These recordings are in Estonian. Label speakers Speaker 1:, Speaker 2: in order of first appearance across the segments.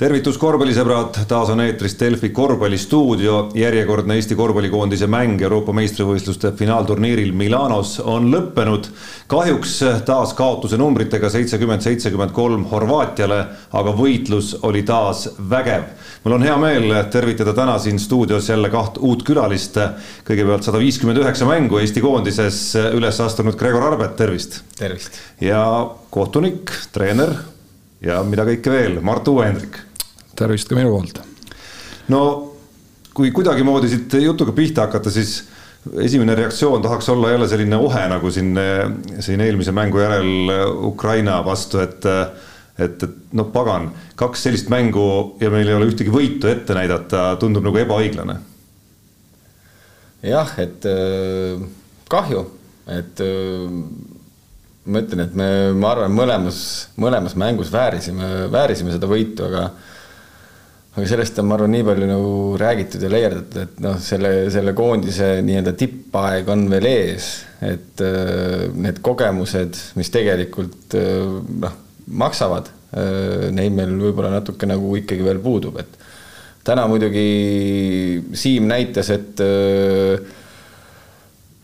Speaker 1: tervitus, korvpallisõbrad, taas on eetris Delfi korvpallistuudio. järjekordne Eesti korvpallikoondise mäng Euroopa meistrivõistluste finaalturniiril Milanos on lõppenud. kahjuks taas kaotuse numbritega seitsekümmend, seitsekümmend kolm Horvaatiale, aga võitlus oli taas vägev. mul on hea meel tervitada täna siin stuudios jälle kaht uut külalist. kõigepealt sada viiskümmend üheksa mängu Eesti koondises üles astunud Gregor Arbet, tervist.
Speaker 2: tervist.
Speaker 1: ja kohtunik, treener ja mida kõike veel, Mart Uue-Hendrik
Speaker 3: tervist ka minu poolt.
Speaker 1: no kui kuidagimoodi siit jutuga pihta hakata, siis esimene reaktsioon tahaks olla jälle selline ohe nagu siin, siin eelmise mängu järel Ukraina vastu, et et, et noh, pagan, kaks sellist mängu ja meil ei ole ühtegi võitu ette näidata, tundub nagu ebaõiglane.
Speaker 2: jah, et äh, kahju, et äh, ma ütlen, et me, ma arvan, mõlemas, mõlemas mängus väärisime, väärisime seda võitu, aga aga sellest on, ma arvan, nii palju nagu räägitud ja leierdatud, et noh, selle, selle koondise nii-öelda tippaeg on veel ees, et äh, need kogemused, mis tegelikult äh, noh, maksavad äh,, neid meil võib-olla natuke nagu ikkagi veel puudub, et täna muidugi Siim näitas, et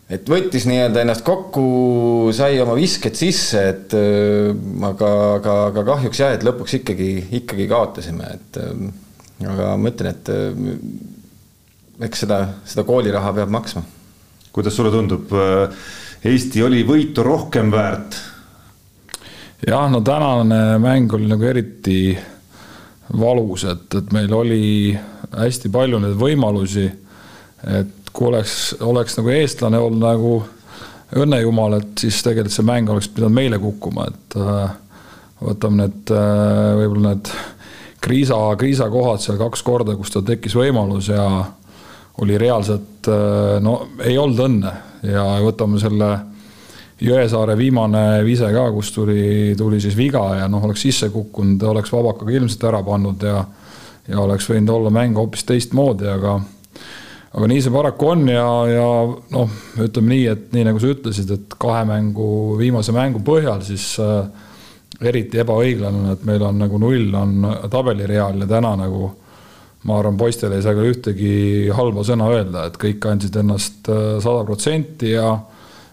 Speaker 2: et võttis nii-öelda ennast kokku, sai oma visked sisse, et aga, aga, aga kahjuks jah, et lõpuks ikkagi, ikkagi kaotasime, et aga ma ütlen, et äh, eks seda, seda kooliraha peab maksma.
Speaker 1: kuidas sulle tundub, äh, Eesti oli võitu rohkem väärt?
Speaker 3: jah, no tänane mäng oli nagu eriti valus, et, et meil oli hästi palju neid võimalusi. et kui oleks, oleks nagu eestlane olnud nagu õnnejumal, et siis tegelikult see mäng oleks pidanud meile kukkuma, et äh, võtame need võib-olla need kriisa, kriisakohad seal kaks korda, kus tal tekkis võimalus ja oli reaalselt, äh, no ei olnud õnne. Ja võtame selle Jõesaare viimane vise ka, kus tuli, tuli siis viga ja noh, oleks sisse kukkunud, oleks Vabakaga ilmselt ära pannud ja ja oleks võinud olla mäng hoopis teistmoodi, aga aga nii see paraku on ja, ja noh, ütleme nii, et nii nagu sa ütlesid, et kahe mängu, viimase mängu põhjal siis äh, eriti ebaõiglane on, et meil on nagu null on tabelireal ja täna nagu ma arvan, poistele ei saa küll ühtegi halba sõna öelda, et kõik andsid ennast äh, sada protsenti ja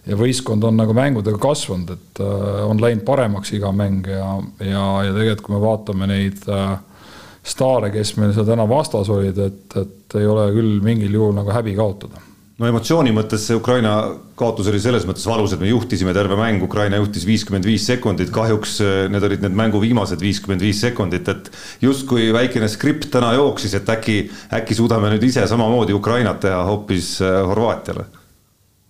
Speaker 3: ja võistkond on nagu mängudega kasvanud, et äh, on läinud paremaks iga mäng ja, ja, ja tegelikult, kui me vaatame neid äh, staare, kes meil seal täna vastas olid, et, et ei ole küll mingil juhul nagu häbi kaotada
Speaker 1: no emotsiooni mõttes see Ukraina kaotus oli selles mõttes valus, et me juhtisime terve mäng, Ukraina juhtis viiskümmend viis sekundit, kahjuks äh, need olid need mängu viimased viiskümmend viis sekundit, et justkui väikene skript täna jooksis, et äkki, äkki suudame nüüd ise samamoodi Ukrainat teha hoopis äh, Horvaatiale.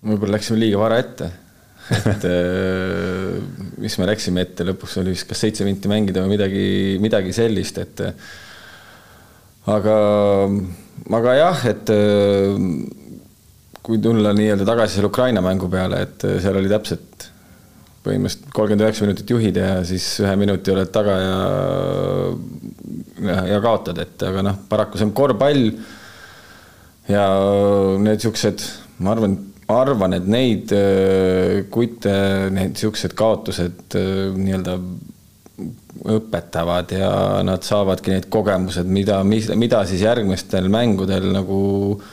Speaker 2: võib-olla läksime liiga vara ette, et äh, mis me läksime ette, lõpuks oli vist kas seitse minti mängida või midagi, midagi sellist, et aga, aga jah, et kui tulla nii-öelda tagasi selle Ukraina mängu peale, et äh, seal oli täpselt põhimõtteliselt kolmkümmend üheksa minutit juhid ja siis ühe minuti oled taga ja, ja, ja kaotad, et aga noh, paraku see on korvpall. ja need siuksed, ma arvan, arvan, et neid äh, kutte, need siuksed kaotused äh, nii-öelda õpetavad ja nad saavadki need kogemused, mida, mida siis järgmistel mängudel nagu äh,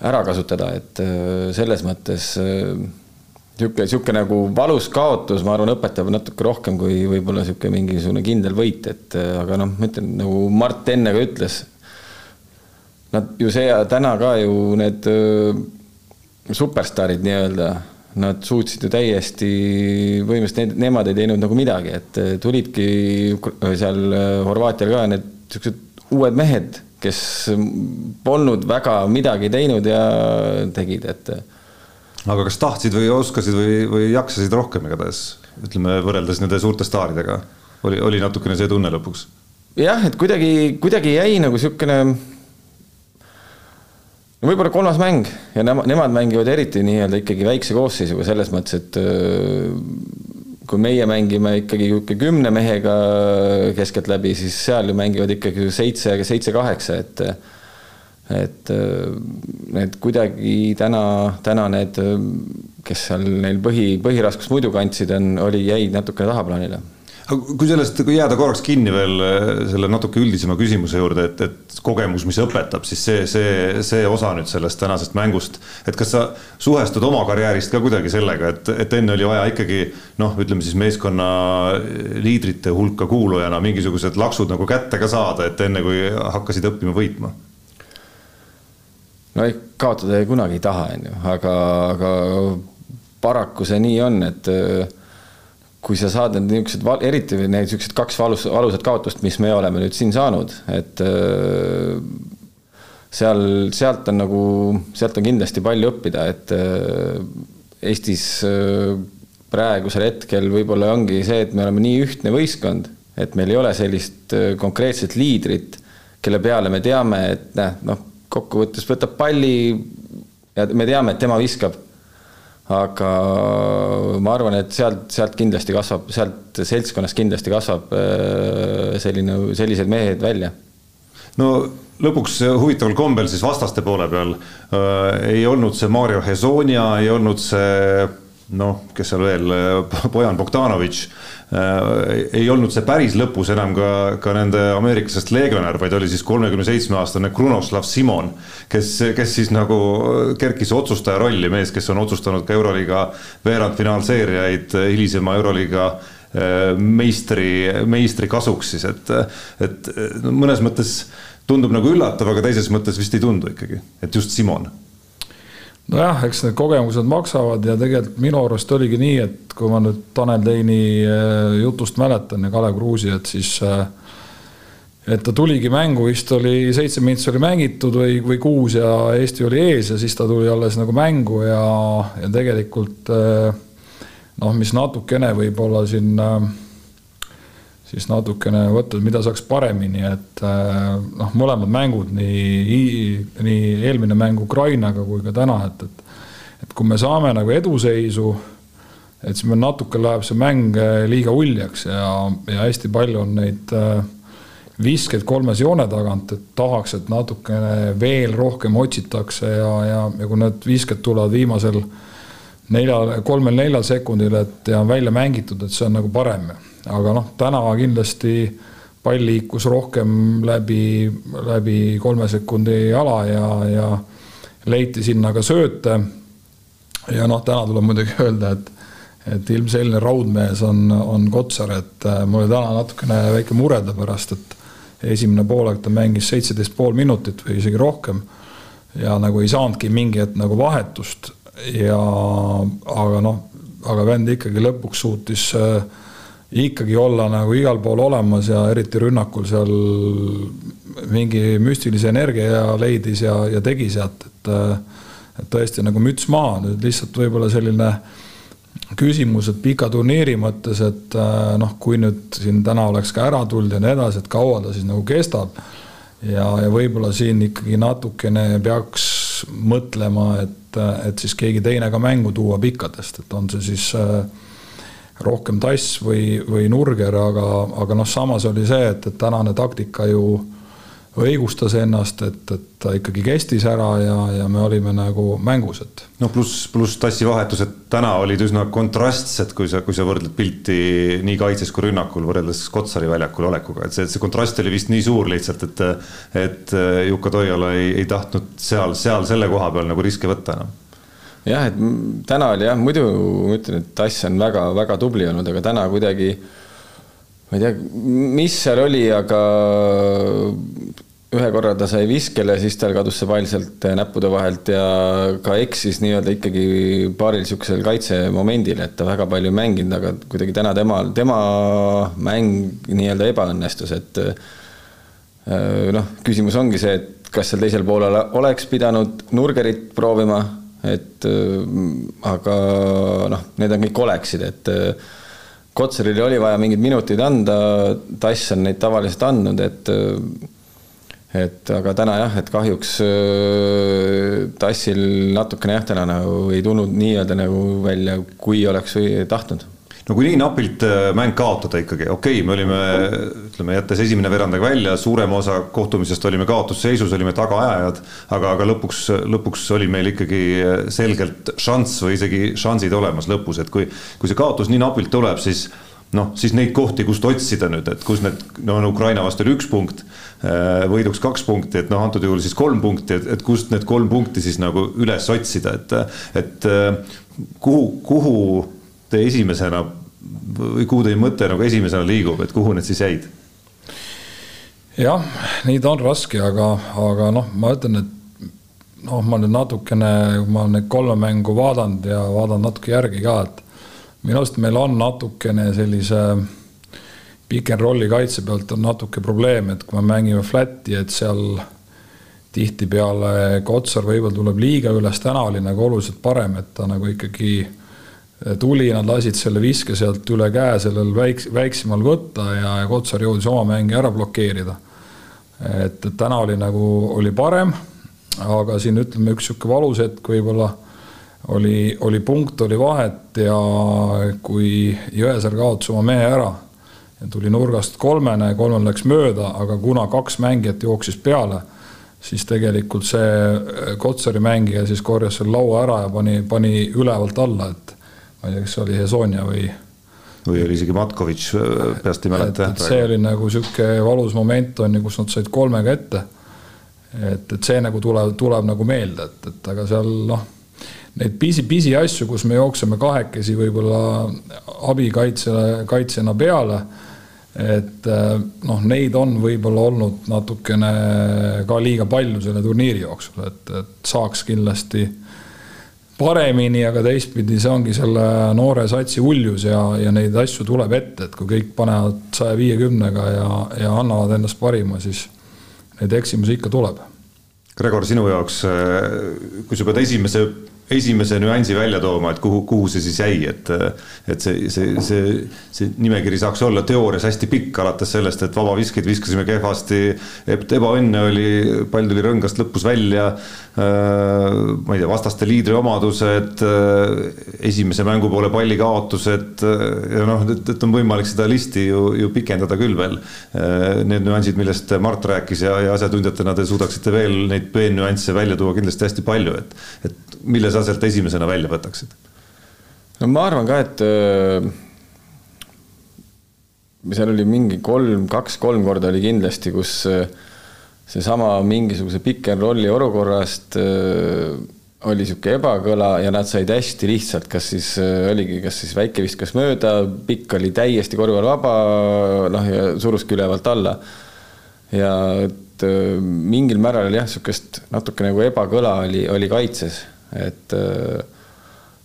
Speaker 2: ära kasutada, et äh, selles mõttes niisugune, äh, niisugune nagu valus kaotus, ma arvan, õpetab natuke rohkem kui võib-olla niisugune mingisugune kindel võit, et äh, aga noh, ma ütlen nagu Mart enne ka ütles, nad ju see täna ka ju need superstaarid nii-öelda, nad suutsid ju täiesti, põhimõtteliselt need, nemad ei teinud nagu midagi, et tulidki seal Horvaatial ka need niisugused uued mehed kes polnud väga midagi teinud ja tegid, et.
Speaker 1: aga kas tahtsid või oskasid või, või jaksasid rohkem igatahes, ütleme võrreldes nende suurte staaridega, oli, oli natukene see tunne lõpuks?
Speaker 2: jah, et kuidagi, kuidagi jäi nagu niisugune no võib-olla kolmas mäng ja nemad, nemad mängivad eriti nii-öelda ikkagi väikse koosseisuga selles mõttes, et kui meie mängime ikkagi niisugune kümne mehega keskeltläbi, siis seal ju mängivad ikkagi seitse, seitse-kaheksa, et et need kuidagi täna, täna need, kes seal neil põhi, põhiraskust muidu kandsid, on, oli, jäid natukene tahaplaanile
Speaker 1: kui sellest, kui jääda korraks kinni veel äh, selle natuke üldisema küsimuse juurde, et, et kogemus, mis õpetab, siis see, see, see osa nüüd sellest tänasest mängust, et kas sa suhestud oma karjäärist ka kuidagi sellega, et, et enne oli vaja ikkagi noh, ütleme siis meeskonna liidrite hulka kuulujana mingisugused laksud nagu kätte ka saada, et enne kui hakkasid õppima võitma?
Speaker 2: no kaotada kunagi ei taha, on ju, aga, aga paraku see nii on, et kui sa saad need niisugused, eriti need niisugused kaks valus, valusat kaotust, mis me oleme nüüd siin saanud, et äh, seal, sealt on nagu, sealt on kindlasti palju õppida, et äh, Eestis äh, praegusel hetkel võib-olla ongi see, et me oleme nii ühtne võistkond, et meil ei ole sellist konkreetset liidrit, kelle peale me teame, et näe, noh, kokkuvõttes võtab palli ja me teame, et tema viskab aga ma arvan, et sealt, sealt kindlasti kasvab, sealt seltskonnast kindlasti kasvab äh, selline, sellised mehed välja.
Speaker 1: no lõpuks huvitaval kombel siis vastaste poole peal äh, ei olnud see Mario Hezonja, ei olnud see noh, kes seal veel, Bojan Bogdanovitš Äh, ei olnud see päris lõpus enam ka, ka nende ameeriklasest legionär, vaid oli siis kolmekümne seitsme aastane Krunoslav Simon, kes, kes siis nagu kerkis otsustaja rolli, mees, kes on otsustanud ka Euroliiga veerandfinaalseeriaid hilisema Euroliiga äh, meistri, meistri kasuks siis, et, et mõnes mõttes tundub nagu üllatav, aga teises mõttes vist ei tundu ikkagi, et just Simon
Speaker 3: nojah, eks need kogemused maksavad ja tegelikult minu arust oligi nii, et kui ma nüüd Tanel Teini äh, jutust mäletan ja Kalev Kruusi, et siis äh, et ta tuligi mängu, vist oli seitse mintsi oli mängitud või, või kuus ja Eesti oli ees ja siis ta tuli alles nagu mängu ja, ja tegelikult äh, noh, mis natukene võib-olla siin äh, siis natukene võtta, mida saaks paremini, et äh, noh, mõlemad mängud, nii, nii eelmine mäng Ukrainaga kui ka täna, et, et et kui me saame nagu eduseisu, et siis meil natuke läheb see mäng äh, liiga uljaks ja, ja hästi palju on neid äh, viskeid kolmes joone tagant, et tahaks, et natukene veel rohkem otsitakse ja, ja, ja kui need visked tulevad viimasel neljal, kolmel-neljal sekundil, et ja on välja mängitud, et see on nagu parem aga noh, täna kindlasti pall liikus rohkem läbi, läbi kolme sekundi ala ja, ja leiti sinna ka sööte. ja noh, täna tuleb muidugi öelda, et, et ilmselge raudmees on, on Kotsar, et äh, mul oli täna natukene väike mure ta pärast, et esimene poolaeg ta mängis seitseteist pool minutit või isegi rohkem ja nagu ei saanudki mingi hetk nagu vahetust ja aga noh, aga vend ikkagi lõpuks suutis äh, ikkagi olla nagu igal pool olemas ja eriti rünnakul seal mingi müstilise energia leidis ja, ja tegi sealt, et et tõesti nagu müts maha, nüüd lihtsalt võib-olla selline küsimus, et pika turniiri mõttes, et noh, kui nüüd siin täna oleks ka ära tulnud ja nii edasi, et kaua ta siis nagu kestab. ja, ja võib-olla siin ikkagi natukene peaks mõtlema, et, et siis keegi teine ka mängu tuua pikkadest, et on see siis äh, rohkem tass või, või nurger, aga, aga noh, samas oli see, et, et tänane taktika ju õigustas ennast, et, et ta ikkagi kestis ära ja, ja me olime nagu mängus, et.
Speaker 1: noh, pluss, pluss tassi vahetused täna olid üsna kontrastsed, kui sa, kui sa võrdled pilti nii kaitses kui rünnakul võrreldes Kotsari väljakul olekuga, et see, see kontrast oli vist nii suur lihtsalt, et et Juka Toiala ei, ei tahtnud seal, seal selle koha peal nagu riske võtta enam no
Speaker 2: jah, et täna oli jah, muidu ma ütlen, et Tass on väga-väga tubli olnud, aga täna kuidagi ma ei tea, mis seal oli, aga ühe korra ta sai viskele, siis tal kadus see pall sealt näppude vahelt ja ka eksis nii-öelda ikkagi paaril niisugusel kaitsemomendil, et ta väga palju ei mänginud, aga kuidagi täna tema, tema mäng nii-öelda ebaõnnestus, et äh, noh, küsimus ongi see, et kas seal teisel poolel oleks pidanud Nurgerit proovima et äh, aga noh, need on kõik oleksid, et äh, Kotsarile oli vaja mingeid minuteid anda, Tass on neid tavaliselt andnud, et äh, et aga täna jah, et kahjuks Tassil natukene jah, täna nagu ei tulnud nii-öelda nagu välja, kui oleks tahtnud
Speaker 1: no kui nii napilt äh, mäng kaotada ikkagi, okei okay,, me olime, ütleme, jättes esimene veerandaeg välja, suurema osa kohtumisest olime kaotusseisus, olime tagaajajad, aga, aga lõpuks, lõpuks oli meil ikkagi selgelt šanss või isegi šansid olemas lõpus, et kui, kui see kaotus nii napilt tuleb, siis noh, siis neid kohti, kust otsida nüüd, et kus need, no Ukraina vastu oli üks punkt, äh, võiduks kaks punkti, et noh, antud juhul siis kolm punkti, et, et kust need kolm punkti siis nagu üles otsida, et, et äh, kuhu, kuhu te esimesena või kuhu teie mõte nagu esimesena liigub, et kuhu need siis jäid?
Speaker 3: jah, ta on raske, aga, aga noh, ma ütlen, et noh, ma nüüd natukene, ma olen neid kolme mängu vaadanud ja vaadanud natuke järgi ka, et minu arust meil on natukene sellise pick and rolli kaitse pealt on natuke probleem, et kui me mängime flat'i, et seal tihtipeale Kotsar võib-olla tuleb liiga üles, täna oli nagu oluliselt parem, et ta nagu ikkagi tuli, nad lasid selle viske sealt üle käe sellel väiks-, väiksemal võtta ja, ja Kotsar jõudis oma mängi ära blokeerida. et, et täna oli nagu, oli parem, aga siin ütleme, üks niisugune valus hetk võib-olla oli, oli punkt, oli vahet ja kui Jõesaar kaotas oma mehe ära ja tuli nurgast kolmene, kolmel läks mööda, aga kuna kaks mängijat jooksis peale, siis tegelikult see Kotsari mängija siis korjas selle laua ära ja pani, pani ülevalt alla, et ma ei tea, kas oli Hezonja või
Speaker 1: või oli isegi Matkovitš, peast ei mäleta.
Speaker 3: see oli nagu niisugune valus moment on ju, kus nad said kolmega ette. et, et see nagu tuleb, tuleb nagu meelde, et, et aga seal noh neid pisi, pisiasju, kus me jookseme kahekesi võib-olla abikaitsele, kaitsjana peale. et eh, noh, neid on võib-olla olnud natukene ka liiga palju selle turniiri jooksul, et, et saaks kindlasti paremini, aga teistpidi see ongi selle noore satsi uljus ja, ja neid asju tuleb ette, et kui kõik panevad saja viiekümnega ja, ja annavad endast parima, siis neid eksimusi ikka tuleb.
Speaker 1: Gregor, sinu jaoks, eh, kui sa pead esimese esimese nüansi välja tooma, et kuhu, kuhu see siis jäi, et, et see, see, see, see nimekiri saaks olla teoorias hästi pikk, alates sellest, et vabaviskeid viskasime kehvasti, ebaõnne oli, pall tuli rõngast lõpus välja. ma ei tea, vastaste liidri omadused, esimese mängu poole palli kaotused ja noh, et, et on võimalik seda listi ju, ju pikendada küll veel. Need nüansid, millest Mart rääkis ja, ja asjatundjatena te suudaksite veel neid peennüansse välja tuua kindlasti hästi palju, et, et mille sa sealt esimesena välja võtaksid?
Speaker 2: no ma arvan ka, et äh, seal oli mingi kolm, kaks-kolm korda oli kindlasti, kus äh, seesama mingisuguse pick and rolli olukorrast äh, oli niisugune ebakõla ja nad said hästi lihtsalt, kas siis oligi, kas siis väike viskas mööda, pikk oli täiesti korval vaba, noh ja suruski ülevalt alla. ja et mingil määral oli jah, niisugust natuke nagu ebakõla oli, oli kaitses et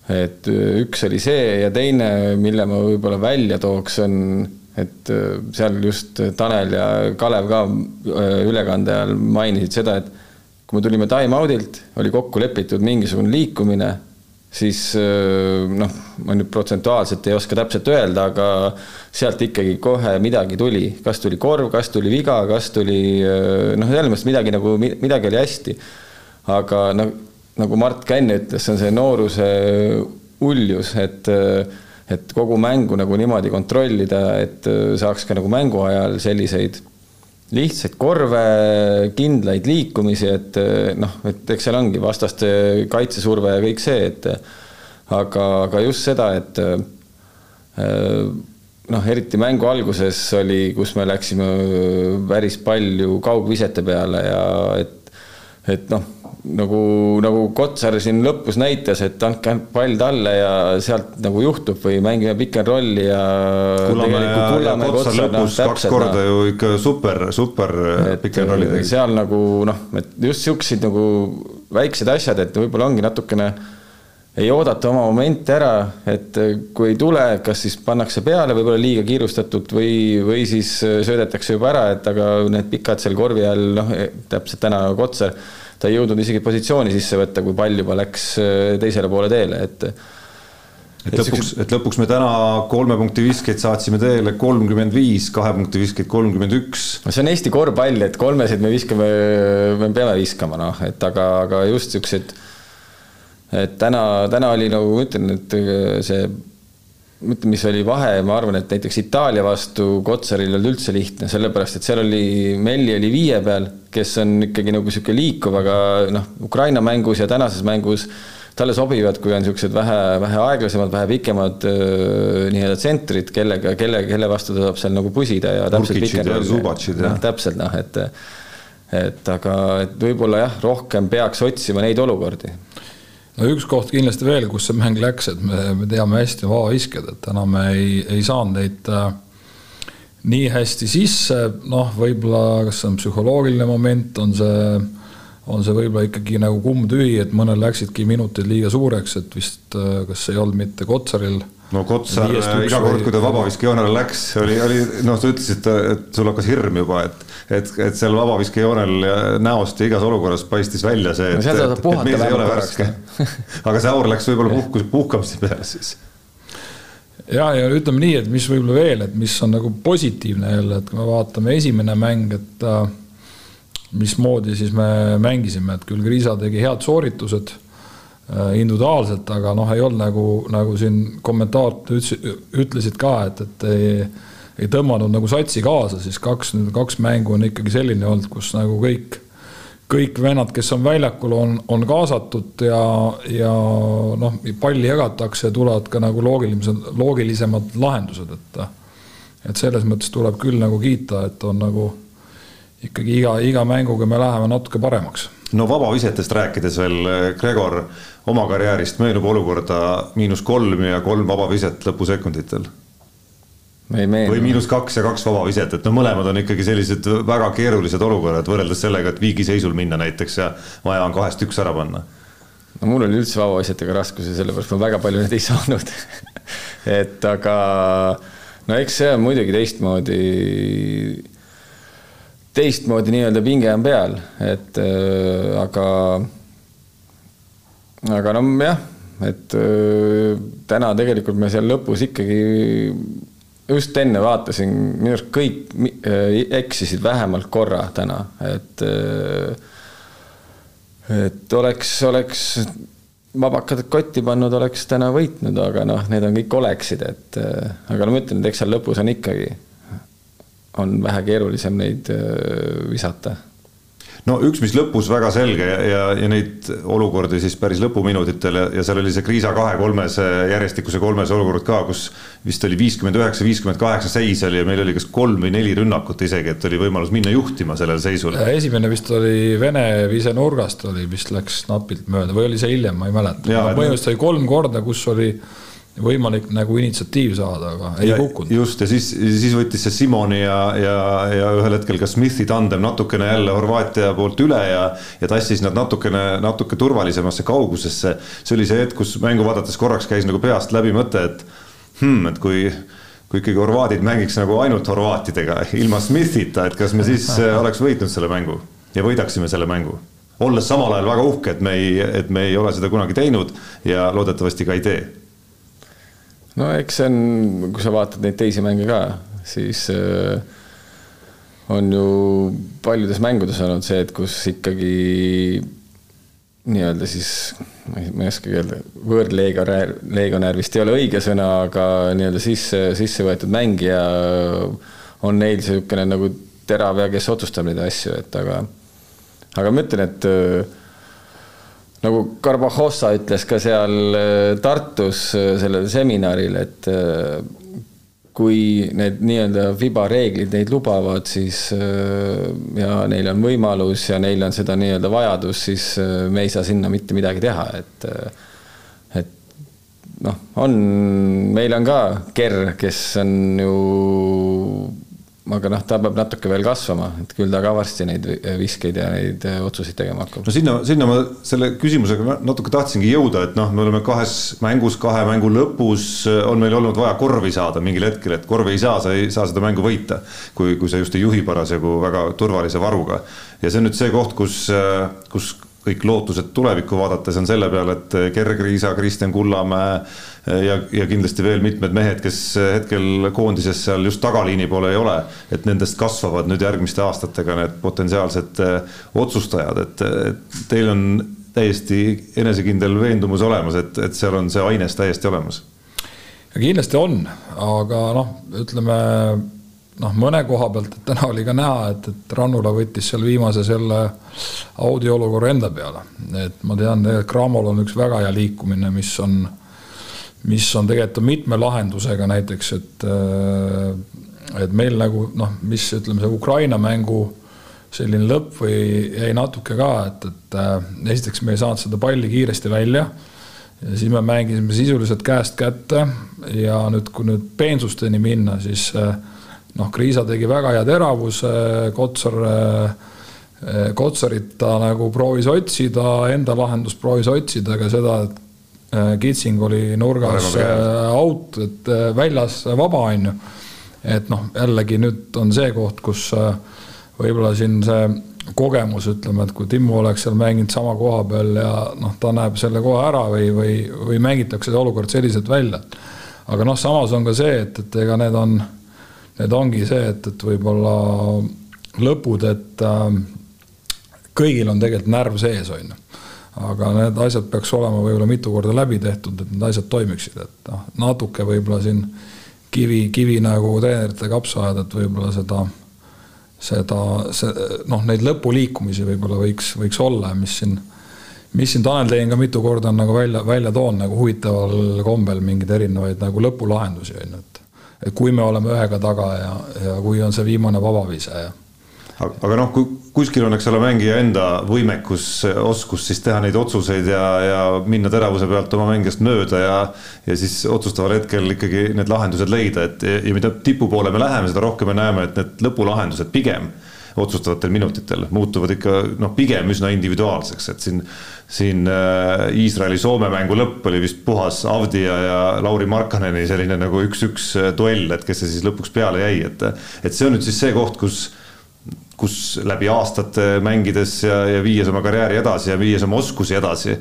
Speaker 2: et üks oli see ja teine, mille ma võib-olla välja tooks, on, et seal just Tanel ja Kalev ka äh, ülekande ajal mainisid seda, et kui me tulime time-out'ilt, oli kokku lepitud mingisugune liikumine, siis äh, noh, ma nüüd protsentuaalselt ei oska täpselt öelda, aga sealt ikkagi kohe midagi tuli, kas tuli korv, kas tuli viga, kas tuli äh, noh, selles mõttes midagi nagu, midagi oli hästi. aga noh, nagu Mart ka enne ütles, see on see nooruse uljus, et et kogu mängu nagu niimoodi kontrollida, et saaks ka nagu mängu ajal selliseid lihtsaid korve, kindlaid liikumisi, et noh, et eks seal ongi vastaste kaitsesurve ja kõik see, et aga, aga just seda, et noh, eriti mängu alguses oli, kus me läksime päris palju kaugvisete peale ja et, et noh nagu, nagu Kotsar siin lõpus näitas, et andke pall talle ja sealt nagu juhtub või mängime pick and rolli ja.
Speaker 1: Kullamäe ja, ja Kotsar lõpus no, kaks korda no. ju ikka super, super pick and rolli
Speaker 2: tegid. seal nagu noh, et just siuksed nagu väiksed asjad, et võib-olla ongi natukene ei oodata oma momente ära, et kui ei tule, kas siis pannakse peale võib-olla liiga kiirustatult või, või siis söödetakse juba ära, et aga need pikad seal korvi all, noh, täpselt täna Kotsar ta ei jõudnud isegi positsiooni sisse võtta, kui pall juba läks äh, teisele poole teele, et
Speaker 1: et lõpuks, et lõpuks me täna kolme punkti viskeid saatsime teele kolmkümmend viis, kahe punkti viskeid kolmkümmend üks.
Speaker 2: no see on Eesti korvpall, et kolmesid me viskame, me peame viskama, noh, et aga, aga just siuksed, et täna, täna oli nagu ma ütlen, et see mõtle, mis oli vahe, ma arvan, et näiteks Itaalia vastu Kotsaril ei olnud üldse lihtne, sellepärast et seal oli, Melli oli viie peal, kes on ikkagi nagu niisugune liikuv, aga noh, Ukraina mängus ja tänases mängus talle sobivad, kui on niisugused vähe, vähe aeglasemad, vähe pikemad nii-öelda tsentrid, kellega, kelle, kelle vastu ta saab seal nagu pusida ja täpselt
Speaker 1: pikendada.
Speaker 2: noh, täpselt noh, et et aga, et võib-olla jah, rohkem peaks otsima neid olukordi.
Speaker 3: No üks koht kindlasti veel, kus see mäng läks, et me, me teame hästi vabaviskjad, et täna me ei, ei saanud neid äh, nii hästi sisse, noh, võib-olla kas see on psühholoogiline moment, on see, on see võib-olla ikkagi nagu kumm-tühi, et mõnel läksidki minutid liiga suureks, et vist äh, kas ei olnud mitte Kotsaril
Speaker 1: no Kotsar iga kord, kui ta vabaviskejoonele läks, oli, oli noh, sa ütlesid, et sul hakkas hirm juba, et, et, et seal vabaviskejoonel näost ja igas olukorras paistis välja see, et,
Speaker 2: et, et mees ei ole värske.
Speaker 1: aga see aur läks võib-olla puhkus, puhkamise peale siis
Speaker 3: ja, ja ütleme nii, et mis võib-olla veel, et mis on nagu positiivne jälle, et kui me vaatame esimene mäng, et äh, mismoodi siis me mängisime, et küll Kriisa tegi head sooritused Äh, individuaalselt, aga noh, ei olnud nagu, nagu siin kommentaatorid ütlesid ka, et, et ei, ei tõmmanud nagu satsi kaasa, siis kaks, kaks mängu on ikkagi selline olnud, kus nagu kõik, kõik vennad, kes on väljakul, on, on kaasatud ja, ja noh, palli jagatakse ja tulevad ka nagu loogilised, loogilisemad lahendused, et et selles mõttes tuleb küll nagu kiita, et on nagu ikkagi iga, iga mänguga me läheme natuke paremaks
Speaker 1: no vabavisetest rääkides veel, Gregor, oma karjäärist meenub olukorda miinus kolm ja kolm vabaviset lõpusekunditel? või miinus kaks ja kaks vabaviset, et no mõlemad on ikkagi sellised väga keerulised olukorrad võrreldes sellega, et viigiseisul minna näiteks ja vaja on kahest üks ära panna.
Speaker 2: no mul oli üldse vabavisetega raskusi, sellepärast ma väga palju neid ei saanud et aga no eks see on muidugi teistmoodi teistmoodi nii-öelda pinge on peal, et äh, aga, aga no jah, et äh, täna tegelikult me seal lõpus ikkagi just enne vaatasin, minu arust kõik äh, eksisid vähemalt korra täna, et äh, et oleks, oleks vabakad kotti pannud, oleks täna võitnud, aga noh, need on kõik oleksid, et äh, aga no ma ütlen, et eks seal lõpus on ikkagi on vähe keerulisem neid äh, visata
Speaker 1: no üks, mis lõpus väga selge ja, ja, ja neid olukordi siis päris lõpuminutitel ja, ja seal oli see Kriisa kahe-kolmes järjestikuse kolmes olukord ka, kus vist oli viiskümmend üheksa, viiskümmend kaheksa seis oli ja meil oli kas kolm või neli rünnakut isegi, et oli võimalus minna juhtima sellel seisul.
Speaker 3: esimene vist oli Vene vise nurgast oli, vist läks napilt mööda või oli see hiljem, ma ei mäleta. põhimõtteliselt oli kolm korda, kus oli võimalik nagu initsiatiiv saada, aga ei ja, kukkunud.
Speaker 1: just ja siis, siis võttis see Simoni ja, ja, ja ühel hetkel ka Smithi tandem natukene jälle Horvaatia poolt üle ja, ja tassis nad natukene, natuke turvalisemasse kaugusesse. see oli see hetk, kus mängu vaadates korraks käis nagu peast läbi mõte, et hmm, et kui kui ikkagi horvaadid mängiks nagu ainult horvaatidega, ilma Smithita, et kas me siis äh, oleks võitnud selle mängu ja võidaksime selle mängu olles samal ajal väga uhke, et me ei, et me ei ole seda kunagi teinud ja loodetavasti ka ei tee
Speaker 2: no eks see on, kui sa vaatad neid teisi mänge ka, siis äh, on ju paljudes mängudes olnud see, et kus ikkagi nii-öelda siis, ma ei, oskagi öelda, võõrlegionär, legionär vist ei ole õige sõna, aga nii-öelda sisse, sisse võetud mängija on neil niisugune nagu terav ja kes otsustab neid asju, et aga, aga ma ütlen, et nagu Karbahossa ütles ka seal äh, Tartus äh, sellel seminaril, et äh, kui need nii-öelda FIBA reeglid neid lubavad, siis ja neil on võimalus ja neil on seda nii-öelda vajadus, siis me ei saa sinna mitte midagi teha, et et noh, on, meil on ka Ker, kes on ju aga noh, ta peab natuke veel kasvama, et küll ta ka varsti neid viskeid ja neid äh, otsuseid tegema hakkab.
Speaker 1: no sinna, sinna ma selle küsimusega natuke tahtsingi jõuda, et noh, me oleme kahes mängus, kahe mängu lõpus äh, on meil olnud vaja korvi saada mingil hetkel, et korvi ei saa, sa ei saa seda mängu võita. kui, kui sa just ei juhi parasjagu väga turvalise varuga. ja see on nüüd see koht, kus, äh, kus kõik lootused tulevikku vaadates on selle peale, et Gerg Riisa, Kristjan Kullamäe ja, ja kindlasti veel mitmed mehed, kes hetkel koondises seal just tagaliini poole ei ole, et nendest kasvavad nüüd järgmiste aastatega need potentsiaalsed äh, otsustajad, et, et teil on täiesti enesekindel veendumus olemas, et, et seal on see aines täiesti olemas.
Speaker 3: kindlasti on, aga noh, ütleme noh, mõne koha pealt, et täna oli ka näha, et, et Rannula võttis seal viimase selle Audi olukorra enda peale. et ma tean, et Cramol on üks väga hea liikumine, mis on, mis on tegelikult mitme lahendusega näiteks, et, et meil nagu noh, mis ütleme, see Ukraina mängu selline lõpp või jäi natuke ka, et, et esiteks me ei saanud seda palli kiiresti välja ja siis me mängisime sisuliselt käest kätte ja nüüd, kui nüüd peensusteni minna, siis äh, noh, Kriisa tegi väga hea teravuse, Kotsar, äh, Kotsarit ta nagu proovis otsida, enda lahendust proovis otsida, aga seda, et äh, Kitsing oli nurgas out, et väljas vaba, on ju. et noh, jällegi nüüd on see koht, kus võib-olla siin see kogemus, ütleme, et kui Timmu oleks seal mänginud sama koha peal ja noh, ta näeb selle kohe ära või, või, või mängitakse see olukord selliselt välja. aga noh, samas on ka see, et, et ega need on, need ongi see, et, et võib-olla lõpud, et äh, kõigil on tegelikult närv sees, on ju. Aga need asjad peaks olema võib-olla mitu korda läbi tehtud, et need asjad toimiksid, et noh, natuke võib-olla siin kivi, kivi nagu treenerite kapsa ajada, et võib-olla seda seda, see noh, neid lõpuliikumisi võib-olla võiks, võiks olla, mis siin, mis siin Tanel Tein ka mitu korda on nagu välja, välja toonud nagu huvitaval kombel mingeid erinevaid nagu lõpulahendusi on ju, et. et kui me oleme ühega taga ja, ja kui on see viimane vabavise ja
Speaker 1: aga noh, kui kuskil on, eks ole, mängija enda võimekus, oskus siis teha neid otsuseid ja, ja minna teravuse pealt oma mängijast mööda ja ja siis otsustaval hetkel ikkagi need lahendused leida, et ja mida tipu poole me läheme, seda rohkem me näeme, et need lõpulahendused pigem otsustavatel minutitel muutuvad ikka noh, pigem üsna individuaalseks, et siin siin äh, Iisraeli-Soome mängu lõpp oli vist puhas Avdia ja Lauri Markkaneni selline nagu üks-üks duell, et kes see siis lõpuks peale jäi, et et see on nüüd siis see koht, kus kus läbi aastate mängides ja, ja viies oma karjääri edasi ja viies oma oskusi edasi,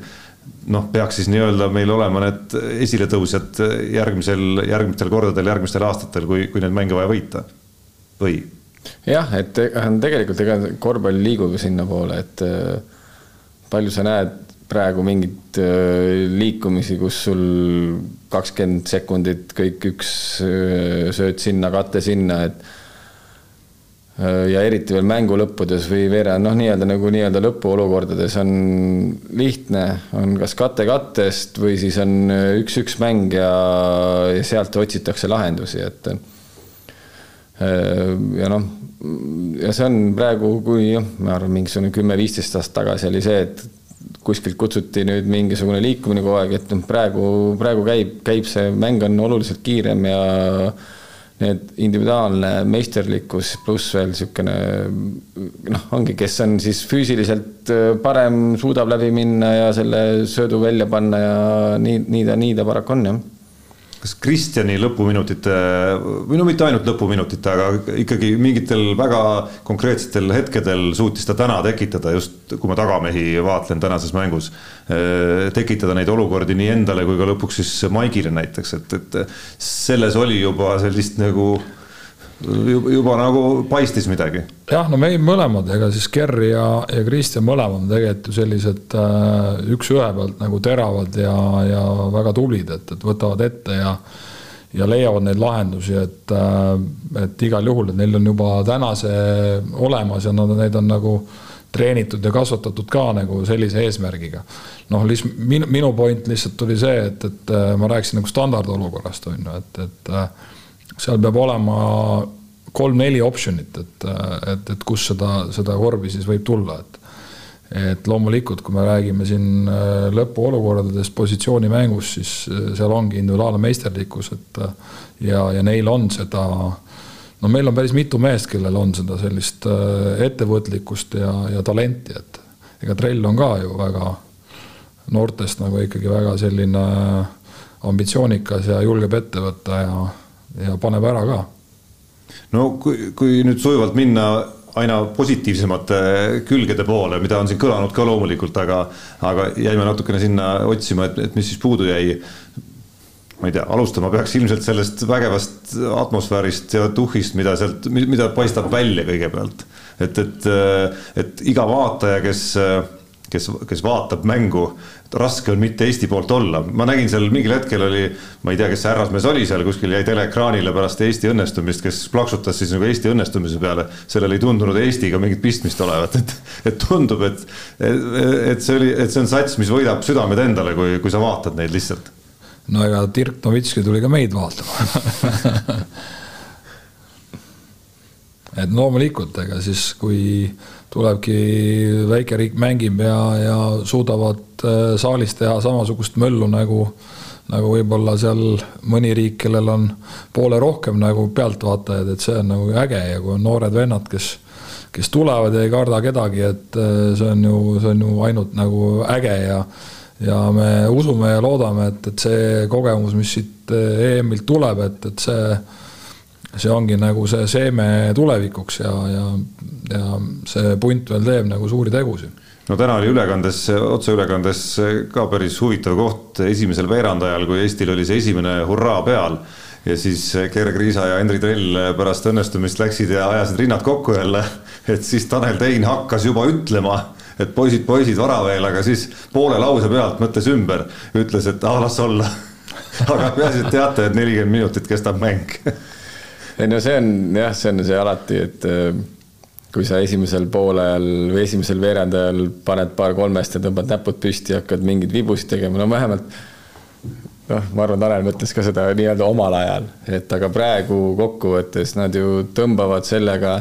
Speaker 1: noh, peaks siis nii-öelda meil olema need esiletõusjad järgmisel, järgmistel kordadel, järgmistel aastatel, kui, kui neid mänge vaja võita või?
Speaker 2: jah, et tegelikult ega korvpall liigub ju sinnapoole, et äh, palju sa näed praegu mingeid äh, liikumisi, kus sul kakskümmend sekundit kõik üks äh, sööt sinna, kate sinna, et ja eriti veel mängu lõppudes või veerand, noh, nii-öelda nagu nii-öelda lõpuolukordades on lihtne, on kas kate kattest või siis on üks-üks mäng ja, ja sealt otsitakse lahendusi, et äh, ja noh, ja see on praegu, kui jah, ma arvan, mingisugune kümme-viisteist aastat tagasi oli see, et kuskilt kutsuti nüüd mingisugune liikumine kogu aeg, et noh, praegu, praegu käib, käib see mäng on oluliselt kiirem ja need individuaalne meisterlikkus pluss veel niisugune noh, ongi, kes on siis füüsiliselt äh, parem, suudab läbi minna ja selle söödu välja panna ja nii, nii ta, nii ta paraku on, jah
Speaker 1: kas Kristjani lõpuminutite või no mitte ainult lõpuminutite, aga ikkagi mingitel väga konkreetsetel hetkedel suutis ta täna tekitada just, kui ma tagamehi vaatlen tänases mängus, eh, tekitada neid olukordi nii endale kui ka lõpuks siis Maigile näiteks, et, et selles oli juba sellist nagu juba, juba nagu paistis midagi.
Speaker 3: Jah, no meil mõlemad, ega siis Gerri ja, ja Kristjan mõlemad tegelikult ju sellised äh, üks-ühe pealt nagu teravad ja, ja väga tublid, et, et võtavad ette ja ja leiavad neid lahendusi, et, äh, et igal juhul, et neil on juba täna see olemas ja nad, neid on nagu treenitud ja kasvatatud ka nagu sellise eesmärgiga. noh, lihtsalt minu, minu point lihtsalt oli see, et, et äh, ma rääkisin nagu standardolukorrast on ju, et, et seal peab olema kolm-neli option'it, et, et, et kus seda, seda korvi siis võib tulla, et et loomulikult, kui me räägime siin äh, lõpuolukordadest positsioonimängust, siis äh, seal ongi individuaalne meisterlikkus, et äh, ja, ja neil on seda, no meil on päris mitu meest, kellel on seda sellist ettevõtlikkust ja, ja talenti, et ega Trell on ka ju väga noortest nagu ikkagi väga selline ambitsioonikas ja julgeb ette võtta ja ja paneb ära ka.
Speaker 1: No kui, kui nüüd sujuvalt minna aina positiivsemate külgede poole, mida on siin kõlanud ka loomulikult, aga, aga jäime natukene sinna otsima, et, et mis siis puudu jäi. ma ei tea, alustama peaks ilmselt sellest vägevast atmosfäärist ja tuhhist, mida sealt, mida paistab välja kõigepealt. et, et, et iga vaataja, kes kes, kes vaatab mängu, raske on mitte Eesti poolt olla. ma nägin seal mingil hetkel oli, ma ei tea, kes see härrasmees oli seal kuskil jäi teleekraanile pärast Eesti õnnestumist, kes plaksutas siis nagu Eesti õnnestumise peale. sellel ei tundunud Eestiga mingit pistmist olevat, et, et tundub, et, et, see oli, et see on sats, mis võidab südamed endale, kui, kui sa vaatad neid lihtsalt.
Speaker 3: no ega Dirk Novitski tuli ka meid vaatama et loomulikult, ega siis kui tulebki väike riik mängib ja, ja suudavad äh, saalis teha samasugust möllu nagu, nagu võib-olla seal mõni riik, kellel on poole rohkem nagu pealtvaatajaid, et see on nagu äge ja kui on noored vennad, kes, kes tulevad ja ei karda kedagi, et äh, see on ju, see on ju ainult nagu äge ja ja me usume ja loodame, et, et see kogemus, mis siit äh, EM-ilt tuleb, et, et see see ongi nagu see seeme tulevikuks ja, ja, ja see punt veel teeb nagu suuri tegusid
Speaker 1: no täna oli ülekandes, otseülekandes ka päris huvitav koht esimesel veerandajal, kui Eestil oli see esimene hurraa peal ja siis Gerg Riisa ja Henri Trell pärast õnnestumist läksid ja ajasid rinnad kokku jälle. et siis Tanel Tein hakkas juba ütlema, et poisid, poisid, vara veel, aga siis poole lause pealt mõtles ümber, ütles, et ah las olla. aga peaasi, et teate, et nelikümmend minutit kestab mäng
Speaker 2: ei no see on jah, see on see alati, et äh, kui sa esimesel poolajal või esimesel veerandajal paned paar kolmest ja tõmbad näpud püsti ja hakkad mingeid vibusid tegema, no vähemalt noh, ma arvan, Tanel mõtles ka seda nii-öelda omal ajal, et aga praegu kokkuvõttes nad ju tõmbavad sellega,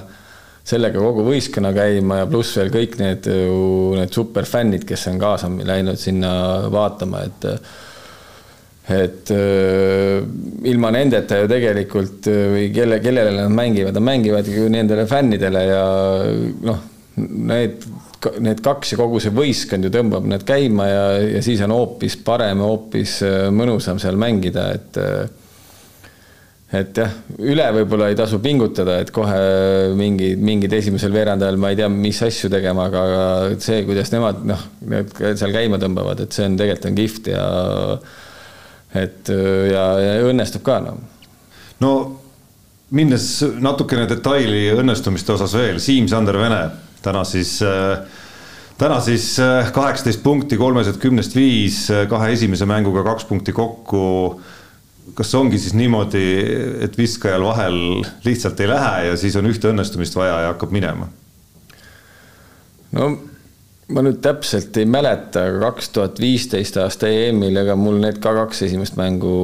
Speaker 2: sellega kogu võistkonna käima ja pluss veel kõik need ju need superfännid, kes on kaasa läinud sinna vaatama, et et äh, ilma nendeta ju tegelikult äh, või kelle, kellele nad mängivad, nad mängivad ju nendele fännidele ja noh, need, need kaks ja kogu see võistkond ju tõmbab need käima ja, ja siis on hoopis parem hoopis äh, mõnusam seal mängida, et et jah, üle võib-olla ei tasu pingutada, et kohe mingid, mingid esimesel veerandajal ma ei tea, mis asju tegema, aga see, kuidas nemad noh, seal käima tõmbavad, et see on tegelikult on kihvt ja et äh, ja, ja õnnestub ka noh.
Speaker 1: no minnes natukene detaili õnnestumiste osas veel, Siim-Sander Vene täna siis äh, täna siis äh, kaheksateist punkti, kolmesed kümnest viis, kahe esimese mänguga kaks punkti kokku. kas ongi siis niimoodi, et viskajal vahel lihtsalt ei lähe ja siis on ühte õnnestumist vaja ja hakkab minema?
Speaker 2: no ma nüüd täpselt ei mäleta, aga kaks tuhat viisteist aasta EM-il, ega mul need ka kaks esimest mängu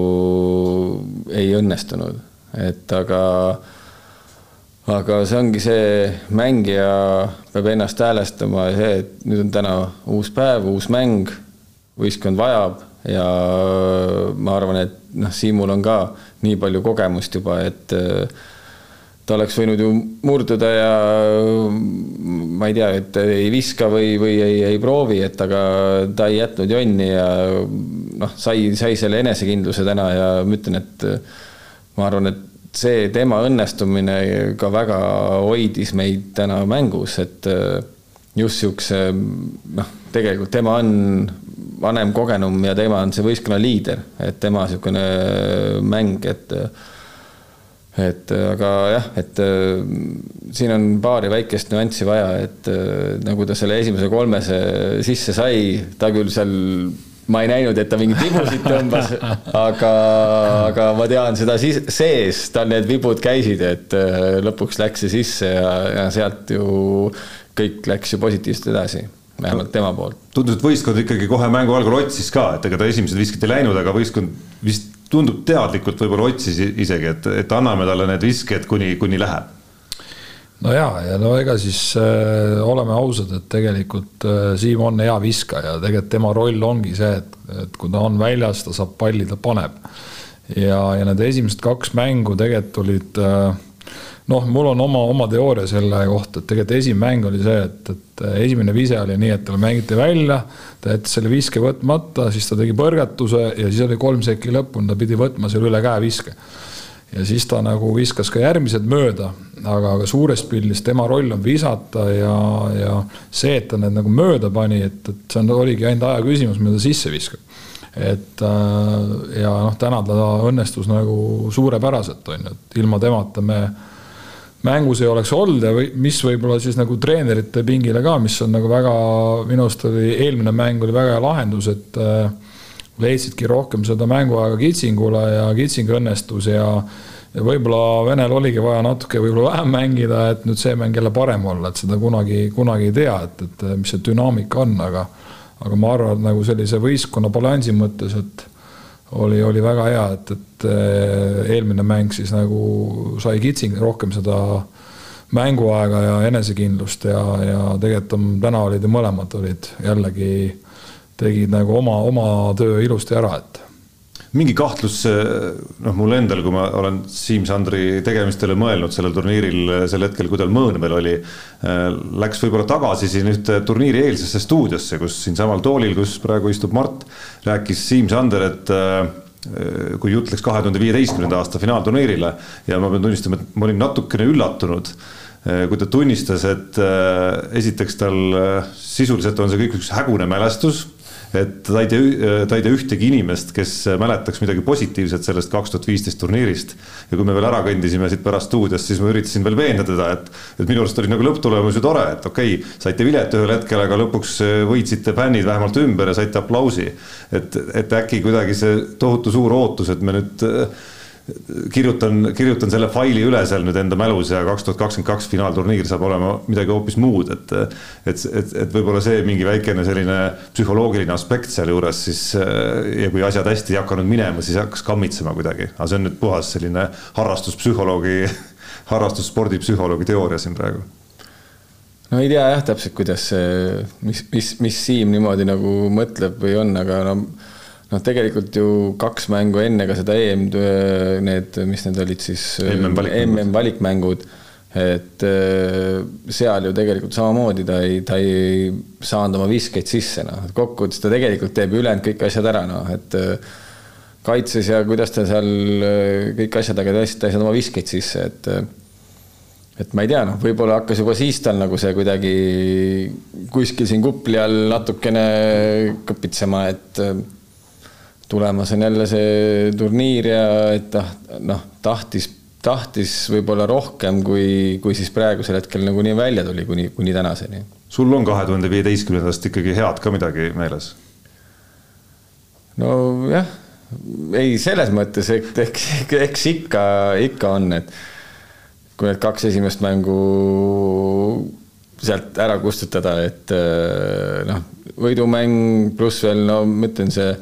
Speaker 2: ei õnnestunud, et aga, aga see ongi see, mängija peab ennast häälestama ja see, et nüüd on täna uus päev, uus mäng, võistkond vajab ja ma arvan, et noh, Siimul on ka nii palju kogemust juba, et ta oleks võinud ju murduda ja ma ei tea, et ei viska või, või ei, ei proovi, et aga ta ei jätnud jonni ja noh, sai, sai selle enesekindluse täna ja ma ütlen, et ma arvan, et see tema õnnestumine ka väga hoidis meid täna mängus, et just siukse noh, tegelikult tema on vanem, kogenum ja tema on see võistkonna liider, et tema niisugune mäng, et et äh, aga jah, et äh, siin on paari väikest nüanssi vaja, et äh, nagu ta selle esimese kolmese sisse sai, ta küll seal ma ei näinud, et ta mingeid vibusid tõmbas, aga, aga ma tean seda siis sees, tal need vibud käisid, et lõpuks läks see sisse ja, ja sealt ju kõik läks ju positiivselt edasi, vähemalt tema poolt.
Speaker 1: tundus, et võistkond ikkagi kohe mängu algul otsis ka, et ega ta esimesed visked ei läinud, aga võistkond vist tundub teadlikult võib-olla otsis isegi, et, et anname talle need visked, kuni, kuni läheb.
Speaker 3: no ja, ja no ega siis äh, oleme ausad, et tegelikult äh, Siim on hea viskaja, tegelikult tema roll ongi see, et, et kui ta on väljas, ta saab palli, ta paneb. ja, ja need esimesed kaks mängu tegelikult olid äh, noh, mul on oma, oma teooria selle kohta, et tegelikult esimene mäng oli see, et, et esimene vise oli nii, et talle mängiti välja, ta jättis selle viske võtmata, siis ta tegi põrgatuse ja siis oli kolm sekki lõpuni, ta pidi võtma selle üle käe viske. ja siis ta nagu viskas ka järgmised mööda, aga, aga suures pildis tema roll on visata ja, ja see, et ta need nagu mööda pani, et, et see on, oligi ainult aja küsimus, mida ta sisse viskab et äh, ja noh, täna ta õnnestus nagu suurepäraselt, on ju, et ilma temata me mängus ei oleks olnud ja või mis võib-olla siis nagu treenerite pingile ka, mis on nagu väga, minu arust oli eelmine mäng oli väga hea lahendus, et äh, leidsidki rohkem seda mänguaega Kitsingule ja Kitsing õnnestus ja ja võib-olla Venel oligi vaja natuke võib-olla vähem mängida, et nüüd see mäng jälle parem olla, et seda kunagi, kunagi ei tea, et, et mis see dünaamika on, aga aga ma arvan, et nagu sellise võistkonna balansi mõttes, et oli, oli väga hea, et, et eh, eelmine mäng siis nagu sai Kitsing rohkem seda mänguaega ja enesekindlust ja, ja tegelikult on, täna olid ju mõlemad olid jällegi, tegid nagu oma, oma töö ilusti ära, et
Speaker 1: mingi kahtlus, noh, mul endal, kui ma olen Siim-Sandri tegemistele mõelnud sellel turniiril sel hetkel, kui tal mõõn veel oli, läks võib-olla tagasi siin ühte turniiri eelsesse stuudiosse, kus siinsamal toolil, kus praegu istub Mart, rääkis Siim-Sander, et kui jutt läks kahe tuhande viieteistkümnenda aasta finaalturniirile ja ma pean tunnistama, et ma olin natukene üllatunud kui ta tunnistas, et esiteks tal sisuliselt on see kõik üks hägune mälestus et ta ei tea, ta ei tea ühtegi inimest, kes mäletaks midagi positiivset sellest kaks tuhat viisteist turniirist. ja kui me veel ära kõndisime siit pärast stuudiost, siis ma üritasin veel veenda teda, et, et minu arust oli nagu lõpptulemus ju tore, et okei okay,, saite vilet ühel hetkel, aga lõpuks võitsite fännid vähemalt ümber ja saite aplausi. et, et äkki kuidagi see tohutu suur ootus, et me nüüd kirjutan, kirjutan selle faili üle seal nüüd enda mälus ja kaks tuhat kakskümmend kaks finaalturniir saab olema midagi hoopis muud, et et, et, et võib-olla see mingi väikene selline psühholoogiline aspekt sealjuures siis ja kui asjad hästi ei hakanud minema, siis hakkas kammitsema kuidagi, aga see on nüüd puhas selline harrastuspsühholoogi, harrastusspordipsühholoogi teooria siin praegu.
Speaker 2: No ei tea jah täpselt, kuidas see, mis, mis, mis Siim niimoodi nagu mõtleb või on, aga no noh, tegelikult ju kaks mängu enne ka seda EM, need, mis need olid siis MM valikmängud, et äh, seal ju tegelikult samamoodi ta ei, ta ei saanud oma viskeid sisse, noh, et kokkuvõttes ta tegelikult teeb ülejäänud kõik asjad ära, noh, et äh, kaitses ja kuidas ta seal äh, kõik asjad, aga ta ei saanud oma viskeid sisse, et et ma ei tea, noh, võib-olla hakkas juba siis tal nagu see kuidagi kuskil siin kupli all natukene kõpitsema, et tulemas on jälle see turniir ja et noh, noh, tahtis, tahtis võib-olla rohkem, kui, kui siis praegusel hetkel nagunii välja tuli kuni, kuni tänaseni.
Speaker 1: sul on kahe tuhande viieteistkümnendast ikkagi head ka midagi meeles?
Speaker 2: nojah, ei selles mõttes, et eks, eks ikka, ikka on, et kui need kaks esimest mängu sealt ära kustutada, et noh, võidumäng pluss veel no ma ütlen, see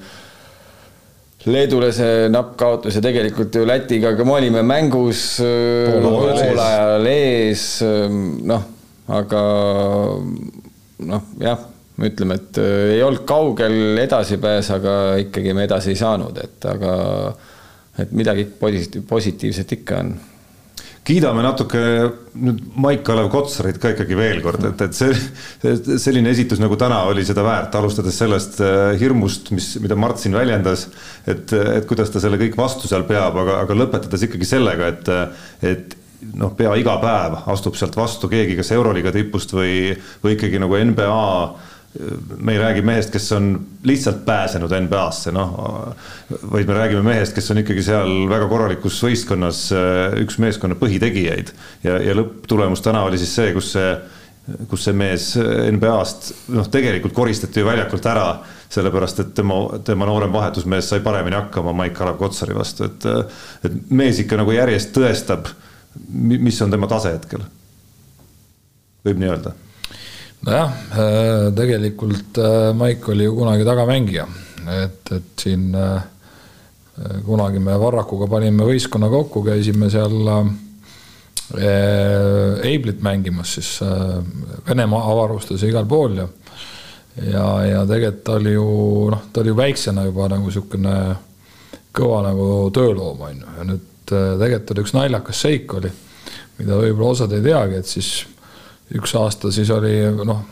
Speaker 2: Leedule see napp kaotus ja tegelikult ju Lätiga ka me olime mängus poolajal ees, noh, aga noh, jah, ütleme, et äh, ei olnud kaugel edasipääs, aga ikkagi me edasi ei saanud, et aga et midagi positiivset ikka on
Speaker 1: kiidame natuke nüüd Maik-Kalev Kotsarit ka ikkagi veel kord, et, et see selline esitus nagu täna oli seda väärt, alustades sellest äh, hirmust, mis, mida Mart siin väljendas, et, et kuidas ta selle kõik vastu seal peab, aga, aga lõpetades ikkagi sellega, et, et noh, pea iga päev astub sealt vastu keegi, kas Euroliiga tipust või, või ikkagi nagu NBA me ei räägi mehest, kes on lihtsalt pääsenud NBA-sse, noh, vaid me räägime mehest, kes on ikkagi seal väga korralikus võistkonnas üks meeskonna põhitegijaid ja, ja lõpptulemus täna oli siis see, kus see, kus see mees NBA-st noh, tegelikult koristati ju väljakult ära, sellepärast et tema, tema noorem vahetusmees sai paremini hakkama Maik-Kalev Kotsari vastu, et, et mees ikka nagu järjest tõestab, mis on tema tase hetkel. võib nii öelda
Speaker 3: nojah, äh, tegelikult äh, Maik oli ju kunagi tagamängija, et, et siin äh, kunagi me Varrakuga panime võistkonna kokku, käisime seal Eiblit mängimas siis Venemaa avarustes igal pool ja ja, ja tegelikult ta oli ju noh, ta oli ju väiksena juba nagu niisugune kõva nagu tööloom on ju. Ja nüüd tegelikult oli üks naljakas seik oli, mida võib-olla osad ei teagi, et siis üks aasta siis oli noh,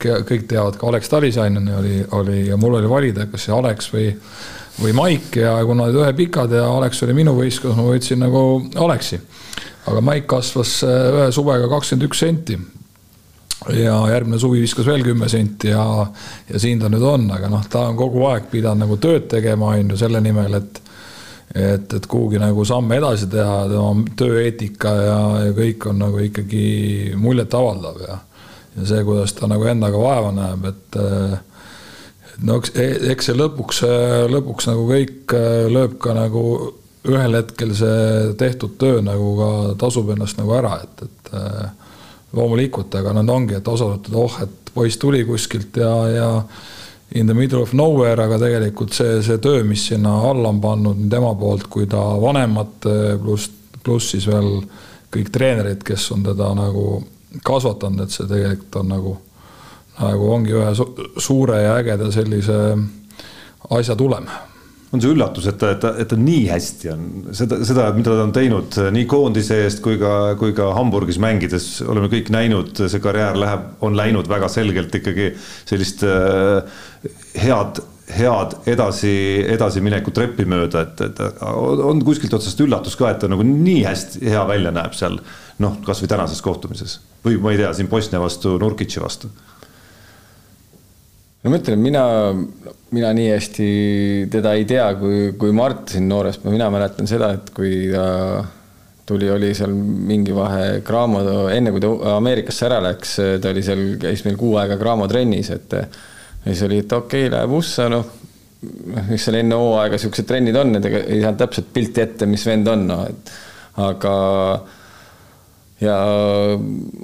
Speaker 3: kõik teavad ka Alex Talisainen oli, oli ja mul oli valida, kas see Alex või, või Maik ja kuna olid ühepikad ja Alex oli minu võistkonnas, ma võtsin nagu Alexi. aga Maik kasvas äh, ühe suvega kakskümmend üks senti. ja järgmine suvi viskas veel kümme senti ja, ja siin ta nüüd on, aga noh, ta on kogu aeg pidanud nagu tööd tegema, on ju, selle nimel, et et, et kuhugi nagu samme edasi teha, tema tööeetika ja, ja kõik on nagu ikkagi muljetavaldav ja, ja see, kuidas ta nagu endaga vaeva näeb, et no eks, eks see lõpuks, lõpuks nagu kõik lööb ka nagu ühel hetkel see tehtud töö nagu ka tasub ennast nagu ära, et, et loomulikult, aga nad ongi, et osad ütlevad, oh, et poiss tuli kuskilt ja, ja in the middle of nowhere, aga tegelikult see, see töö, mis sinna alla on pannud nii tema poolt kui ta vanemad pluss, pluss siis veel kõik treenerid, kes on teda nagu kasvatanud, et see tegelikult on nagu, nagu ongi ühe su suure ja ägeda sellise asja tulem
Speaker 1: on see üllatus, et ta, et ta, et ta nii hästi on, seda, seda, mida ta on teinud nii koondise eest kui ka, kui ka Hamburgis mängides oleme kõik näinud, see karjäär läheb, on läinud väga selgelt ikkagi sellist äh, head, head edasi, edasiminekut treppi mööda, et, et on kuskilt otsast üllatus ka, et ta nagu nii hästi hea välja näeb seal noh, kasvõi tänases kohtumises. Või ma ei tea, siin Bosnia vastu, Nurkitši vastu
Speaker 2: no ma ütlen, mina, mina nii hästi teda ei tea, kui, kui Mart siin noorest, mina mäletan seda, et kui ta tuli, oli seal mingi vahe Graamo, enne kui ta Ameerikasse ära läks, ta oli seal, käis meil kuu aega Graamo trennis, et ja siis oli, et okei okay,, läheb USA, noh, noh, mis seal enne hooaega niisugused trennid on, et ega ei saanud täpselt pilti ette, mis vend on, noh, et aga ja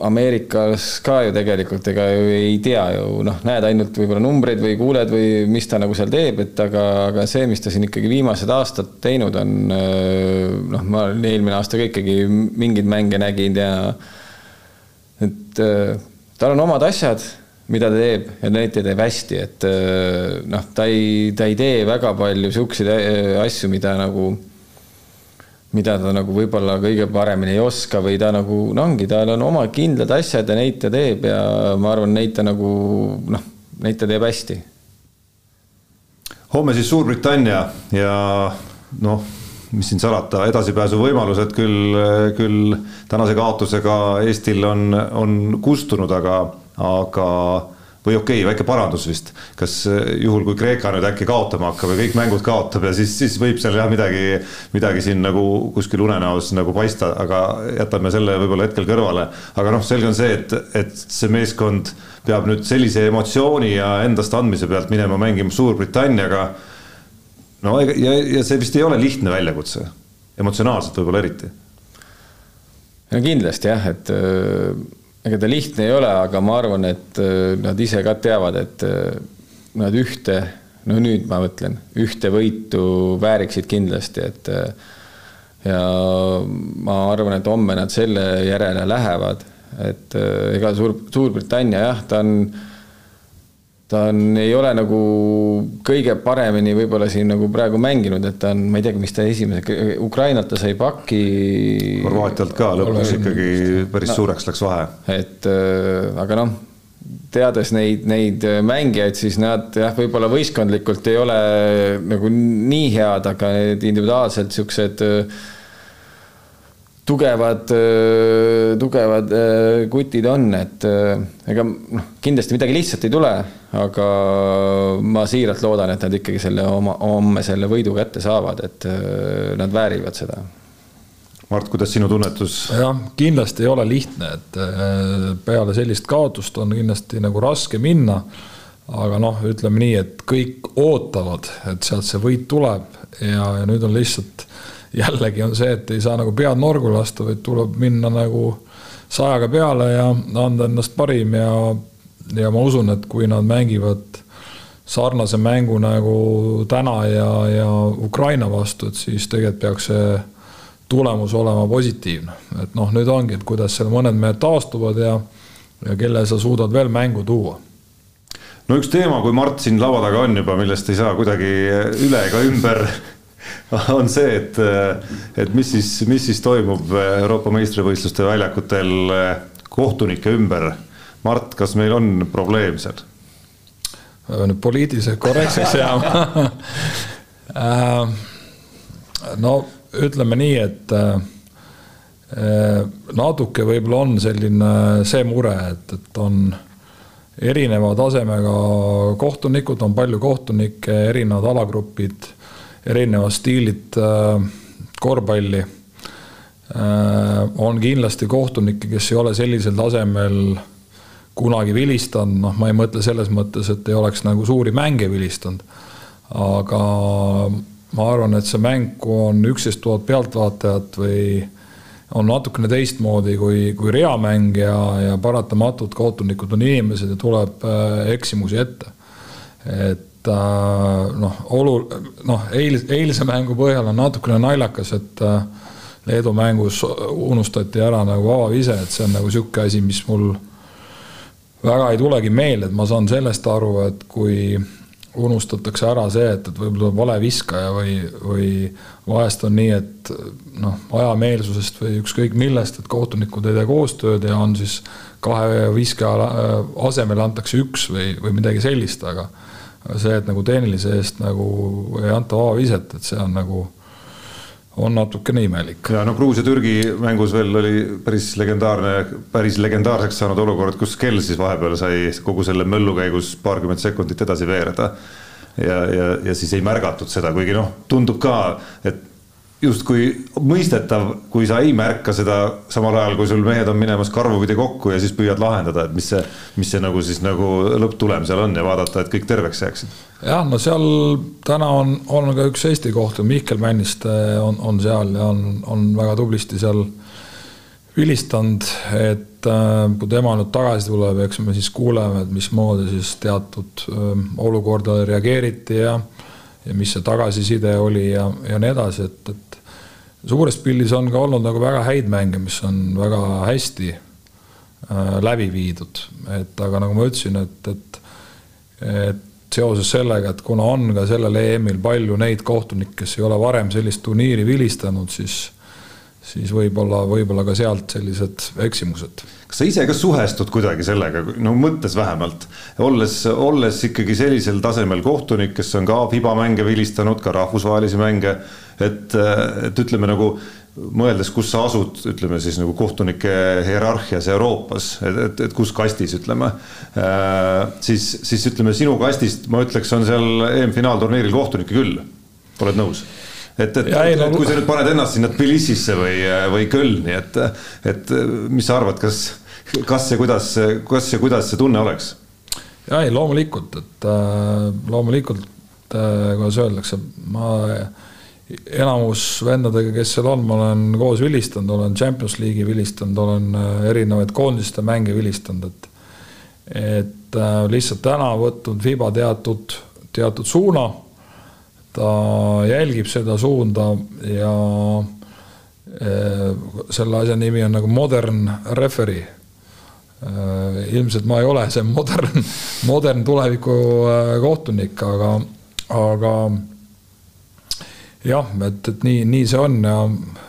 Speaker 2: Ameerikas ka ju tegelikult ega ju ei tea ju noh, näed ainult võib-olla numbreid või kuuled või mis ta nagu seal teeb, et aga, aga see, mis ta siin ikkagi viimased aastad teinud on, noh, ma eelmine aasta ka ikkagi mingeid mänge nägin ja et tal on omad asjad, mida ta teeb ja neid ta teeb hästi, et noh, ta ei, ta ei tee väga palju siukseid asju, mida nagu mida ta nagu võib-olla kõige paremini ei oska või ta nagu, no ongi, tal on oma kindlad asjad ja neid ta teeb ja ma arvan, neid ta nagu noh, neid ta teeb hästi.
Speaker 1: homme siis Suurbritannia ja noh, mis siin salata, edasipääsu võimalused küll, küll tänase kaotusega Eestil on, on kustunud, aga, aga või okei okay,, väike parandus vist, kas eh, juhul, kui Kreeka nüüd äkki kaotama hakkab ja kõik mängud kaotab ja siis, siis võib seal jah midagi, midagi siin nagu kuskil unenäos nagu paista, aga jätame selle võib-olla hetkel kõrvale. aga noh, selge on see, et, et see meeskond peab nüüd sellise emotsiooni ja endast andmise pealt minema mängima Suurbritanniaga. no ja, ja see vist ei ole lihtne väljakutse, emotsionaalselt võib-olla eriti.
Speaker 2: no kindlasti jah, et ega ta lihtne ei ole, aga ma arvan, et äh, nad ise ka teavad, et äh, nad ühte, no nüüd ma mõtlen, ühte võitu vääriksid kindlasti, et äh, ja ma arvan, et homme nad selle järele lähevad, et ega Suur, Suurbritannia jah, ta on ta on, ei ole nagu kõige paremini võib-olla siin nagu praegu mänginud, et ta on, ma ei teagi, mis ta esimese, Ukrainalt ta sai pakki.
Speaker 1: Horvaatialt ka lõpuks ikkagi päris no, suureks läks vahe.
Speaker 2: et äh, aga noh, teades neid, neid mängijaid, siis nad jah, võib-olla võistkondlikult ei ole nagu nii head, aga need individuaalselt siuksed äh, tugevad, tugevad kutid on, et ega noh, kindlasti midagi lihtsalt ei tule, aga ma siiralt loodan, et nad ikkagi selle oma, homme selle võidu kätte saavad, et nad väärivad seda.
Speaker 1: Mart, kuidas sinu tunnetus?
Speaker 3: jah, kindlasti ei ole lihtne, et peale sellist kaotust on kindlasti nagu raske minna. aga noh, ütleme nii, et kõik ootavad, et sealt see võit tuleb ja, ja nüüd on lihtsalt jällegi on see, et ei saa nagu pead norgu lasta, vaid tuleb minna nagu sajaga peale ja anda endast parim ja, ja ma usun, et kui nad mängivad sarnase mängu nagu täna ja, ja Ukraina vastu, et siis tegelikult peaks see tulemus olema positiivne. et noh, nüüd ongi, et kuidas seal mõned mehed taastuvad ja, ja kelle sa suudad veel mängu tuua
Speaker 1: no üks teema, kui Mart siin laua taga on juba, millest ei saa kuidagi üle ega ümber on see, et, et mis siis, mis siis toimub Euroopa meistrivõistluste väljakutel kohtunike ümber. Mart, kas meil on probleem seal?
Speaker 3: nüüd poliitiliselt korrektseks jääma äh, no ütleme nii, et äh, natuke võib-olla on selline see mure, et, et on erineva tasemega kohtunikud, on palju kohtunikke, erinevad alagrupid erineva stiilit korvpalli. on kindlasti kohtunikke, kes ei ole sellisel tasemel kunagi vilistanud, noh, ma ei mõtle selles mõttes, et ei oleks nagu suuri mänge vilistanud. aga ma arvan, et see mäng, kui on üksteist tuhat pealtvaatajat või on natukene teistmoodi kui, kui reamäng ja, ja paratamatult kohtunikud on inimesed ja tuleb äh, eksimusi ette. et äh, noh, olu-, noh, eil-, eilse mängu põhjal on natukene naljakas, et äh, Leedu mängus unustati ära nagu vabavise, et see on nagu sihuke asi, mis mul väga ei tulegi meelde, et ma saan sellest aru, et kui unustatakse ära see, et, et võib-olla vale viskaja või, või vahest on nii, et noh, ajameelsusest või ükskõik millest, et kohtunikud ei tee koostööd ja on siis kahe viskaja asemele antakse üks või, või midagi sellist, aga see, et nagu tehnilise eest nagu ei anta vabaviset, et see on nagu on natukene imelik.
Speaker 1: ja no Gruusia-Türgi mängus veel oli päris legendaarne, päris legendaarseks saanud olukord, kus kell siis vahepeal sai kogu selle möllu käigus paarkümmend sekundit edasi veereda. ja, ja, ja siis ei märgatud seda, kuigi noh, tundub ka, et justkui mõistetav, kui sa ei märka seda samal ajal, kui sul mehed on minemas karvupidi kokku ja siis püüad lahendada, et mis see, mis see nagu siis nagu lõpptulem seal on ja vaadata, et kõik terveks jääksid.
Speaker 3: jah, no seal täna on, on ka üks Eesti kohtunik, Mihkel Männiste on, on seal ja on, on väga tublisti seal vilistanud, et äh, kui tema nüüd tagasi tuleb, eks me siis kuuleme, et mismoodi siis teatud äh, olukordadele reageeriti ja ja mis see tagasiside oli ja, ja nii edasi, et, et suures pildis on ka olnud nagu väga häid mänge, mis on väga hästi äh, läbi viidud, et aga nagu ma ütlesin, et, et, et seoses sellega, et kuna on ka sellel EM-il palju neid kohtunikke, kes ei ole varem sellist turniiri vilistanud, siis, siis võib-olla, võib-olla ka sealt sellised eksimused
Speaker 1: kas sa ise ka suhestud kuidagi sellega, no mõttes vähemalt, olles, olles ikkagi sellisel tasemel kohtunik, kes on ka FIBA mänge vilistanud, ka rahvusvahelisi mänge, et, et ütleme nagu mõeldes, kus sa asud, ütleme siis nagu kohtunike hierarhias Euroopas, et, et, et kus kastis ütleme äh,, siis, siis ütleme sinu kastist, ma ütleks, on seal EM-finaalturniiril kohtunikke küll. oled nõus? Et, et, et, et kui sa nüüd paned ennast sinna Tbilisisse või, või Kölni, et, et mis sa arvad, kas, kas ja kuidas, kas ja kuidas see tunne oleks?
Speaker 3: ja ei, loomulikult, et äh, loomulikult äh,, kuidas öeldakse, ma enamus vendadega, kes seal on, ma olen koos vilistanud, olen Champions League'i vilistanud, olen äh, erinevaid koondiste mänge vilistanud, et et lihtsalt täna võtnud FIBA teatud, teatud suuna ta jälgib seda suunda ja eh, selle asja nimi on nagu modern referee. Eh, ilmselt ma ei ole see modern, modern tuleviku eh, kohtunik, aga, aga jah, et, et nii, nii see on ja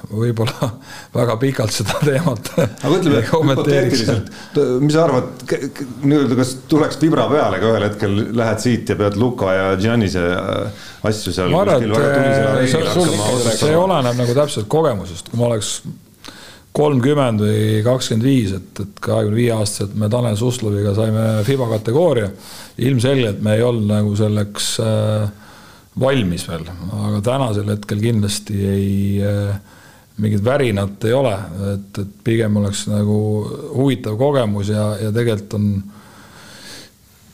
Speaker 3: võib-olla väga pikalt seda teemat
Speaker 1: aga ütleme hüpoteetiliselt, mis sa arvad, nii-öelda kas tuleks vibra peale ka ühel hetkel, lähed siit ja pead Luka ja Giannise äh, asju seal
Speaker 3: ma arvan, et see, see oleneb nagu täpselt kogemusest, kui ma oleks kolmkümmend või kakskümmend viis, et, et kahekümne viie aastaselt me Tanel Susloviga saime FIBA kategooria, ilmselgelt me ei olnud nagu selleks äh, valmis veel, aga tänasel hetkel kindlasti ei äh, mingit värinat ei ole, et, et pigem oleks nagu huvitav kogemus ja, ja tegelikult on,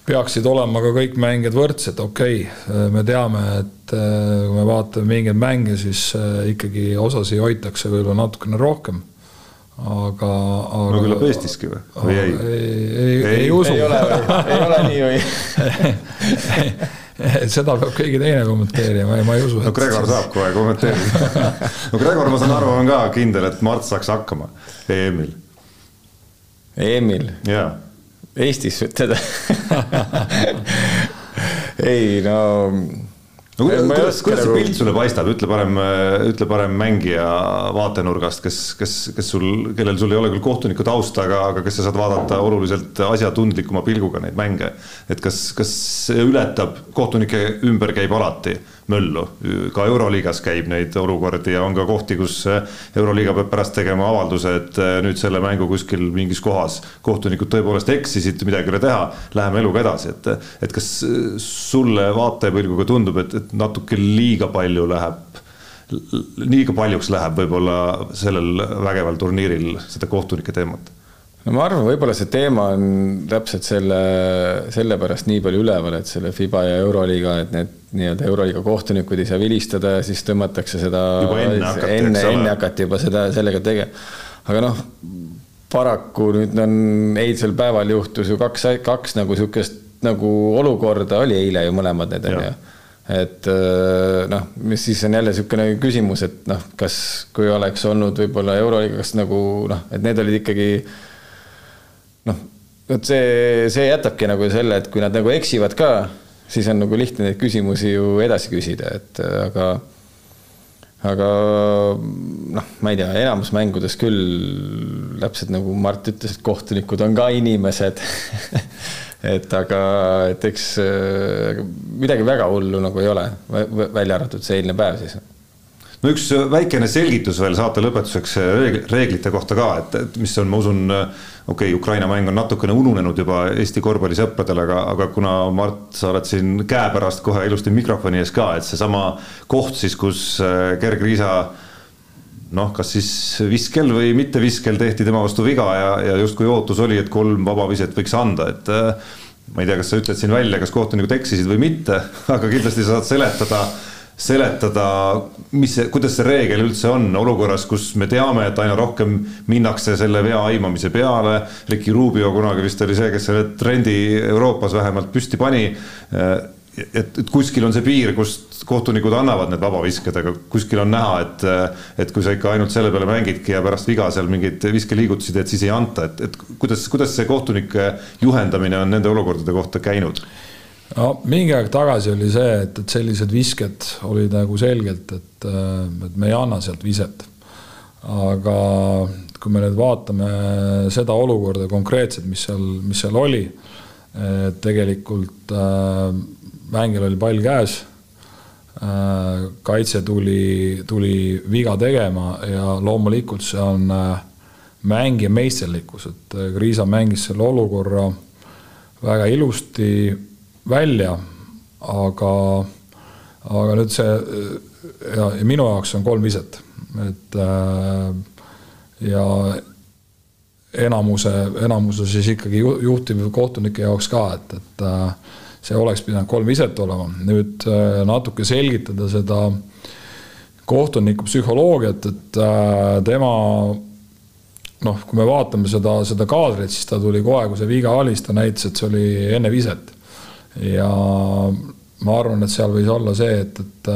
Speaker 3: peaksid olema ka kõik mängijad võrdsed, okei. Okay,, me teame, et äh, kui me vaatame mingeid mänge, siis äh, ikkagi osasi hoitakse võib-olla natukene rohkem. Aga, aga.
Speaker 1: no küllap Eestiski või, või ei?
Speaker 3: ei, ei, ei, ei. usu.
Speaker 2: ei ole, ei ole nii või
Speaker 3: seda peab keegi teine kommenteerima, ei, ma ei usu.
Speaker 1: no Gregor saab kohe kommenteerida no Gregor, ma saan aru, on ka kindel, et Mart saaks hakkama EM-il.
Speaker 2: EM-il?
Speaker 1: jaa.
Speaker 2: Eestis ütled ei no
Speaker 1: no kuidas, kuidas see pilt sulle paistab, ütle parem, ütle parem mängija vaatenurgast, kes, kes, kes sul, kellel sul ei ole küll kohtuniku tausta, aga, aga kes sa saad vaadata oluliselt asjatundlikuma pilguga neid mänge. et kas, kas see ületab, kohtunike ümber käib alati möllu. ka Euroliigas käib neid olukordi ja on ka kohti, kus Euroliiga peab pärast tegema avalduse, et nüüd selle mängu kuskil mingis kohas kohtunikud tõepoolest eksisid, midagi ei ole teha, läheme eluga edasi, et, et kas sulle vaatajapõlguga tundub, et, et natuke liiga palju läheb liiga paljuks läheb võib-olla sellel vägeval turniiril seda kohtunike teemat
Speaker 2: no ma arvan, võib-olla see teema on täpselt selle, sellepärast nii palju üleval, et selle Fiba ja Euroliiga, et need nii-öelda Euroliiga kohtunikud ei saa vilistada ja siis tõmmatakse seda
Speaker 1: juba enne hakati,
Speaker 2: enne, enne hakati juba seda, sellega tegema. aga noh, paraku nüüd on eilsel päeval juhtus ju kaks, kaks nagu niisugust nagu olukorda oli eile ju mõlemad need on ju. Et noh, mis siis on jälle niisugune küsimus, et noh, kas, kui oleks olnud võib-olla Euroliiga, kas nagu noh, et need olid ikkagi noh, vot see, see jätabki nagu selle, et kui nad nagu eksivad ka, siis on nagu lihtne neid küsimusi ju edasi küsida, et aga aga noh, ma ei tea, enamus mängudes küll täpselt nagu Mart ütles, et kohtunikud on ka inimesed et aga, et eks midagi väga hullu nagu ei ole, välja arvatud see eilne päev siis
Speaker 1: no üks väikene selgitus veel saate lõpetuseks reeglite kohta ka, et, et mis on, ma usun, okei okay,, Ukraina mäng on natukene ununenud juba Eesti korvpallisõpradel, aga, aga kuna Mart, sa oled siin käepärast kohe ilusti mikrofoni ees ka, et seesama koht siis, kus äh, Gerg Riisa noh, kas siis viskel või mitte viskel tehti tema vastu viga ja, ja justkui ootus oli, et kolm vabaviset võiks anda, et äh, ma ei tea, kas sa ütled siin välja, kas kohtunikud eksisid või mitte, aga kindlasti sa saad seletada seletada, mis see, kuidas see reegel üldse on olukorras, kus me teame, et aina rohkem minnakse selle vea aimamise peale. Ricky Rubio kunagi vist oli see, kes selle trendi Euroopas vähemalt püsti pani. et, et kuskil on see piir, kust kohtunikud annavad need vabavisked, aga kuskil on näha, et, et kui sa ikka ainult selle peale mängidki ja pärast viga seal mingeid viskeliigutusi teed, siis ei anta, et, et kuidas, kuidas see kohtunike juhendamine on nende olukordade kohta käinud
Speaker 3: no mingi aeg tagasi oli see, et, et sellised visked olid nagu selgelt, et, et me ei anna sealt viset. aga kui me nüüd vaatame seda olukorda konkreetselt, mis seal, mis seal oli, et tegelikult äh, mängijal oli pall käes äh,. kaitse tuli, tuli viga tegema ja loomulikult see on äh, mängija meisterlikkus, et Kriisa mängis selle olukorra väga ilusti välja, aga, aga nüüd see ja, ja minu jaoks on kolm viset, et äh, ja enamuse, enamuse siis ikkagi juhtivkohtunike jaoks ka, et, et äh, see oleks pidanud kolm viset olema. nüüd äh, natuke selgitada seda kohtuniku psühholoogiat, et tema noh, kui me vaatame seda, seda kaadrit, siis ta tuli kohe, kui see viga siis ta näitas, et see oli enne viset ja ma arvan, et seal võis olla see, et, et,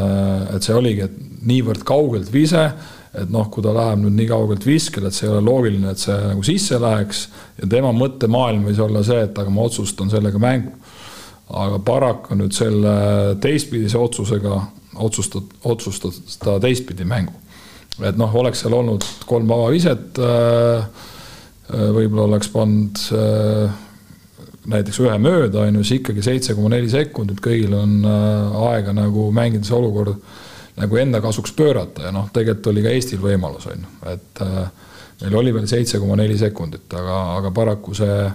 Speaker 3: et see oligi, et niivõrd kaugelt vise, et noh, kui ta läheb nüüd nii kaugelt viskele, et see ei ole loogiline, et see nagu sisse läheks ja tema mõttemaailm võis olla see, et aga ma otsustan sellega mängu. aga paraku nüüd selle teistpidise otsusega otsustad, otsustad ta teistpidi mängu. et noh, oleks seal olnud kolm vaba viset, äh, äh, võib-olla oleks pannud äh, näiteks ühe mööda, on ju, siis ikkagi seitse koma neli sekundit, kõigil on äh, aega nagu mängida see olukord nagu enda kasuks pöörata ja noh, tegelikult oli ka Eestil võimalus, on ju, et äh, meil oli veel seitse koma neli sekundit, aga, aga paraku see,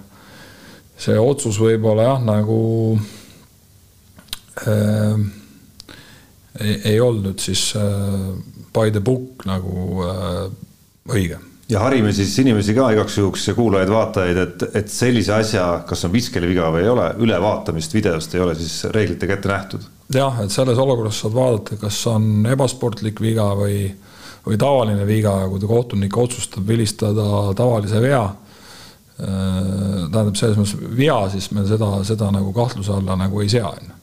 Speaker 3: see otsus võib-olla jah, nagu äh, ei, ei olnud siis äh, by the book nagu äh, õige
Speaker 1: ja harime siis inimesi ka igaks juhuks ja kuulajaid-vaatajaid, et, et sellise asja, kas on viskeli viga või ei ole, ülevaatamist videost ei ole siis reeglitega ette nähtud.
Speaker 3: jah, et selles olukorras saad vaadata, kas on ebasportlik viga või, või tavaline viga, kui ta kohtunik otsustab vilistada tavalise vea. Äh, tähendab, selles mõttes vea, siis me seda, seda nagu kahtluse alla nagu ei sea, on ju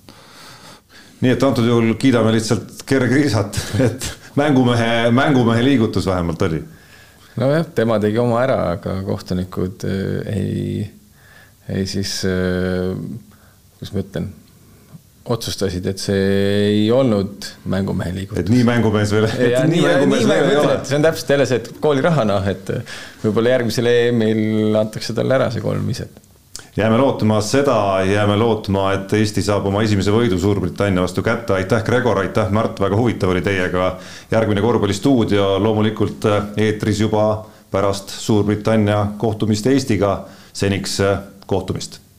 Speaker 1: nii et antud juhul kiidame lihtsalt Gerg Riisat, et mängumehe, mängumehe liigutus vähemalt oli
Speaker 2: nojah, tema tegi oma ära, aga kohtunikud äh, ei, ei siis, äh, kuidas ma ütlen, otsustasid, et see ei olnud mängumehe liigutus.
Speaker 1: et nii mängumees veel.
Speaker 2: see on täpselt jälle see, et kooliraha noh, et võib-olla järgmisel EM-il antakse talle ära see kolm viset
Speaker 1: jääme lootma seda, jääme lootma, et Eesti saab oma esimese võidu Suurbritannia vastu kätte. aitäh, Gregor, aitäh, Märt, väga huvitav oli teiega. järgmine korvpallistuudio loomulikult eetris juba pärast Suurbritannia kohtumist Eestiga. seniks kohtumist